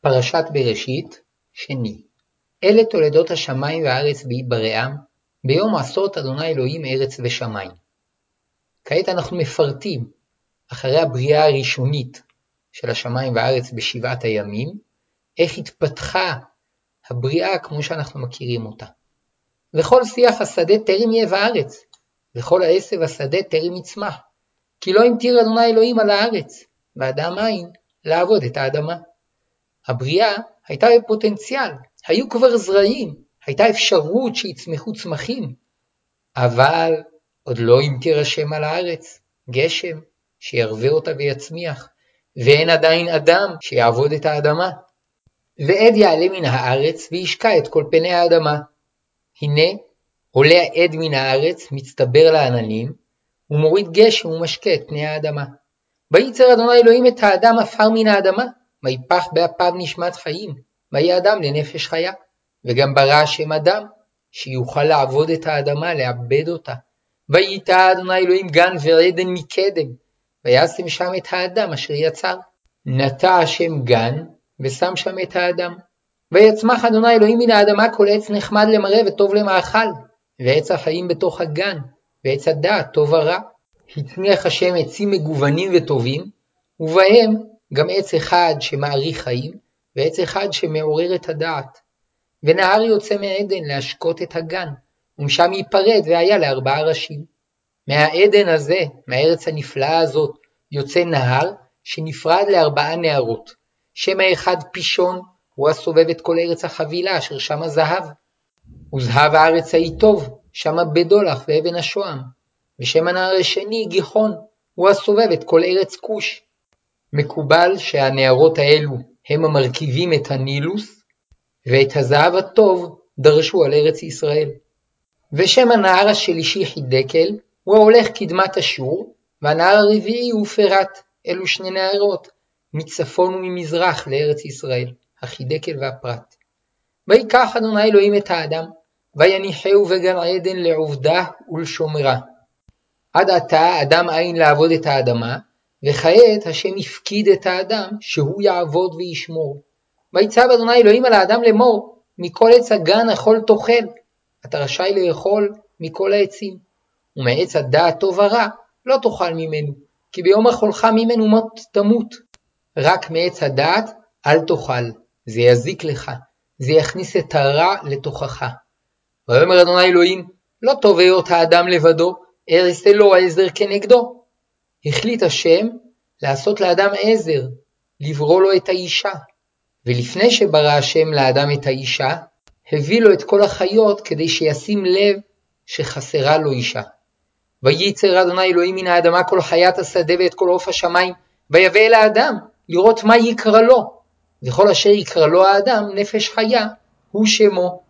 פרשת בראשית, שני. אלה תולדות השמים והארץ בהיבראם, ביום עשות אדוני אלוהים ארץ ושמים. כעת אנחנו מפרטים, אחרי הבריאה הראשונית של השמיים והארץ בשבעת הימים, איך התפתחה הבריאה כמו שאנחנו מכירים אותה. וכל שיח השדה טרם יהיה בארץ, וכל העשב השדה טרם יצמח, כי לא המטיר אדוני אלוהים על הארץ, ואדם אין לעבוד את האדמה. הבריאה הייתה בפוטנציאל, היו כבר זרעים, הייתה אפשרות שיצמחו צמחים, אבל עוד לא המטיר השם על הארץ, גשם, שירווה אותה ויצמיח, ואין עדיין אדם שיעבוד את האדמה. ועד יעלה מן הארץ וישקע את כל פני האדמה. הנה עולה העד מן הארץ, מצטבר לעננים, ומוריד גשם ומשקה את פני האדמה. וייצר אדוני אלוהים את האדם עפר מן האדמה, ויפח באפיו נשמת חיים, ויהי אדם לנפש חיה. וגם ברא השם אדם, שיוכל לעבוד את האדמה, לעבד אותה. וייטע אדוני אלוהים גן ועדן מקדם, וישם שם את האדם אשר יצר. נטע השם גן, ושם שם את האדם. ויצמח אדוני אלוהים מן האדמה כל עץ נחמד למראה וטוב למאכל, ועץ החיים בתוך הגן, ועץ הדעת טוב ורע. הצמיח השם עצים מגוונים וטובים, ובהם גם עץ אחד שמאריך חיים, ועץ אחד שמעורר את הדעת. ונהר יוצא מעדן להשקות את הגן, ומשם ייפרד והיה לארבעה ראשים. מהעדן הזה, מהארץ הנפלאה הזאת, יוצא נהר שנפרד לארבעה נהרות. שם האחד פישון, הוא הסובב את כל ארץ החבילה אשר שמה זהב. וזהב הארץ ההיא טוב, שמה בדולח ואבן השוהם. ושם הנהר השני גיחון, הוא הסובב את כל ארץ כוש. מקובל שהנהרות האלו הם המרכיבים את הנילוס, ואת הזהב הטוב דרשו על ארץ ישראל. ושם הנהר השלישי חידקל, הוא ההולך קדמת אשור, והנהר הרביעי הוא פרת, אלו שני נהרות, מצפון וממזרח לארץ ישראל, החידקל והפרת. ויקח אדוני אלוהים את האדם, ויניחהו בגן עדן לעובדה ולשומרה. עד עתה אדם אין לעבוד את האדמה, וכעת השם הפקיד את האדם שהוא יעבוד וישמור. ויצב אדוני אלוהים על האדם לאמור, מכל עץ הגן אכול תאכל, אתה רשאי לאכול מכל העצים. ומעץ הדעת טוב ורע לא תאכל ממנו, כי ביום אכולך ממנו מות תמות. רק מעץ הדעת אל תאכל, זה יזיק לך, זה יכניס את הרע לתוכך. ויאמר אדוני אלוהים, לא טוב היות האדם לבדו, ארסה לו עזר כנגדו. החליט השם לעשות לאדם עזר, לברוא לו את האישה. ולפני שברא השם לאדם את האישה, הביא לו את כל החיות כדי שישים לב שחסרה לו אישה. וייצר אדוני אלוהים מן האדמה כל חיית השדה ואת כל עוף השמיים, ויבא אל האדם לראות מה יקרא לו. וכל אשר יקרא לו האדם נפש חיה, הוא שמו.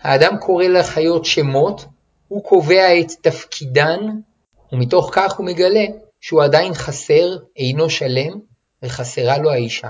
האדם קורא לחיות שמות, הוא קובע את תפקידן, ומתוך כך הוא מגלה שהוא עדיין חסר, אינו שלם, וחסרה לו האישה.